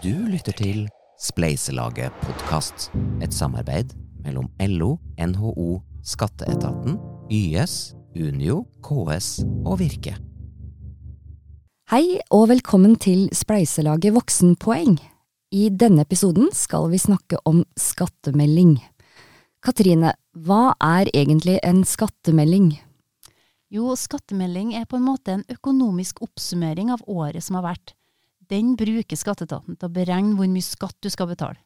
Du lytter til Spleiselaget podkast, et samarbeid mellom LO, NHO, Skatteetaten, YS, Unio, KS og Virke. Hei og velkommen til Spleiselaget voksenpoeng. I denne episoden skal vi snakke om skattemelding. Katrine, hva er egentlig en skattemelding? Jo, skattemelding er på en måte en økonomisk oppsummering av året som har vært. Den bruker skatteetaten til å beregne hvor mye skatt du skal betale.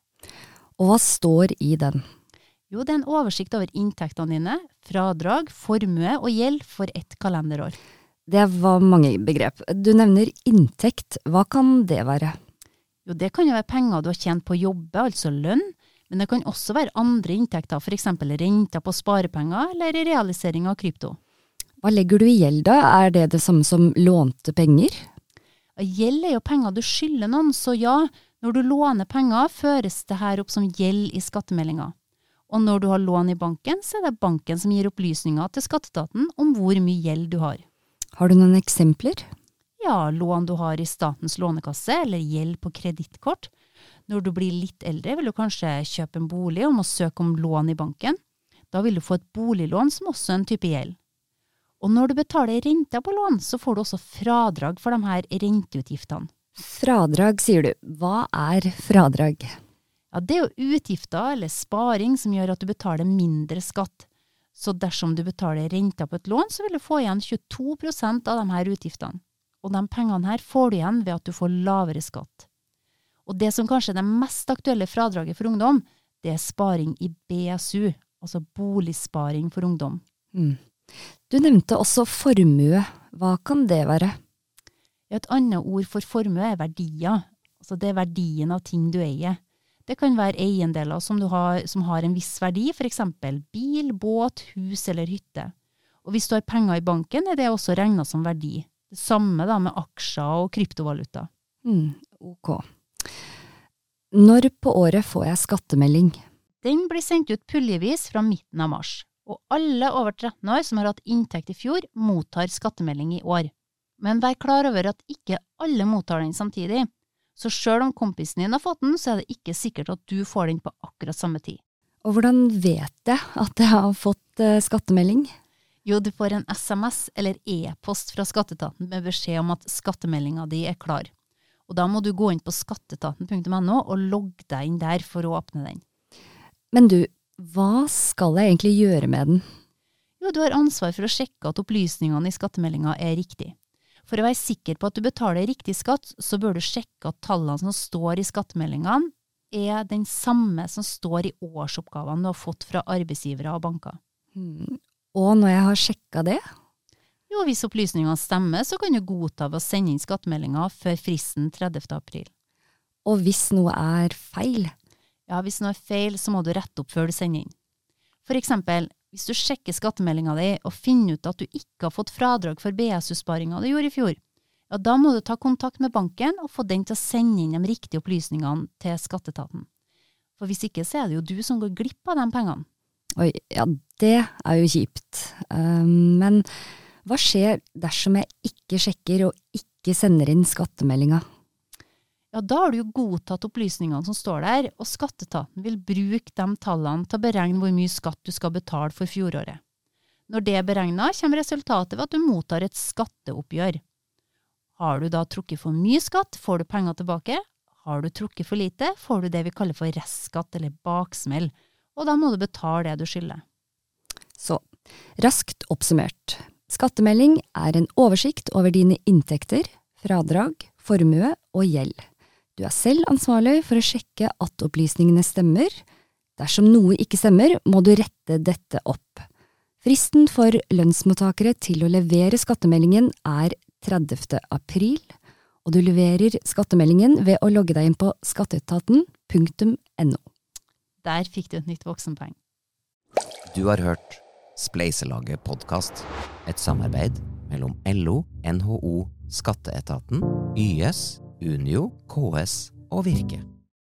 Og hva står i den? Jo, det er en oversikt over inntektene dine, fradrag, formue og gjeld for ett kalenderår. Det var mange begrep. Du nevner inntekt, hva kan det være? Jo, det kan jo være penger du har tjent på å jobbe, altså lønn, men det kan også være andre inntekter, eksempel renter på sparepenger eller realisering av krypto. Hva legger du i gjeld da, er det det samme som lånte penger? Gjeld er jo penger du skylder noen, så ja, når du låner penger, føres det her opp som gjeld i skattemeldinga. Og når du har lån i banken, så er det banken som gir opplysninger til skatteetaten om hvor mye gjeld du har. Har du noen eksempler? Ja, lån du har i Statens lånekasse, eller gjeld på kredittkort. Når du blir litt eldre, vil du kanskje kjøpe en bolig og må søke om lån i banken. Da vil du få et boliglån som også er en type gjeld. Og når du betaler renter på lån, så får du også fradrag for de her renteutgiftene. Fradrag, sier du. Hva er fradrag? Ja, det er jo utgifter eller sparing som gjør at du betaler mindre skatt. Så dersom du betaler renter på et lån, så vil du få igjen 22% av de her utgiftene. Og de pengene her får du igjen ved at du får lavere skatt. Og det som kanskje er det mest aktuelle fradraget for ungdom, det er sparing i BSU, altså boligsparing for ungdom. Mm. Du nevnte også formue. Hva kan det være? Et annet ord for formue er verdier. Altså det er verdien av ting du eier. Det kan være eiendeler som, har, som har en viss verdi, f.eks. bil, båt, hus eller hytte. Og hvis du har penger i banken, er det også regna som verdi. Det samme da med aksjer og kryptovaluta. Mm, ok. Når på året får jeg skattemelding? Den blir sendt ut puljevis fra midten av mars og alle over 13 år som har hatt inntekt i fjor, mottar skattemelding i år. Men vær klar over at ikke alle mottar den samtidig, så sjøl om kompisen din har fått den, så er det ikke sikkert at du får den på akkurat samme tid. Og hvordan vet jeg at jeg har fått uh, skattemelding? Jo, du får en SMS eller e-post fra skatteetaten med beskjed om at skattemeldinga di er klar. Og da må du gå inn på skatteetaten.no og logge deg inn der for å åpne den. Men du, hva skal jeg egentlig gjøre med den? Jo, du har ansvar for å sjekke at opplysningene i skattemeldinga er riktig. For å være sikker på at du betaler riktig skatt, så bør du sjekke at tallene som står i skattemeldingene, er den samme som står i årsoppgavene du har fått fra arbeidsgivere og banker. Hmm. Og når jeg har sjekka det? Jo, hvis opplysningene stemmer, så kan du godta ved å sende inn skattemeldinga før fristen 30. april. Og hvis noe er feil? Ja, hvis noe er feil, så må du rette opp før du sender inn. For eksempel, hvis du sjekker skattemeldinga di og finner ut at du ikke har fått fradrag for BSU-sparinga du gjorde i fjor, ja, da må du ta kontakt med banken og få den til å sende inn de riktige opplysningene til skatteetaten. For hvis ikke, så er det jo du som går glipp av de pengene. Oi, ja, det er jo kjipt. Um, men hva skjer dersom jeg ikke sjekker og ikke sender inn skattemeldinga? Ja, da har du jo godtatt opplysningene som står der, og skatteetaten vil bruke de tallene til å beregne hvor mye skatt du skal betale for fjoråret. Når det er beregna, kommer resultatet ved at du mottar et skatteoppgjør. Har du da trukket for mye skatt, får du penger tilbake. Har du trukket for lite, får du det vi kaller for restskatt eller baksmell, og da må du betale det du skylder. Så, raskt oppsummert. Skattemelding er en oversikt over dine inntekter, fradrag, formue og gjeld. Du er selv ansvarlig for å sjekke at opplysningene stemmer. Dersom noe ikke stemmer, må du rette dette opp. Fristen for lønnsmottakere til å levere skattemeldingen er 30. april, og du leverer skattemeldingen ved å logge deg inn på skatteetaten.no. Der fikk du et nytt voksenpoeng. Du har hørt Spleiselaget podkast, et samarbeid mellom LO, NHO, Skatteetaten, YS Unio, KS og Virke.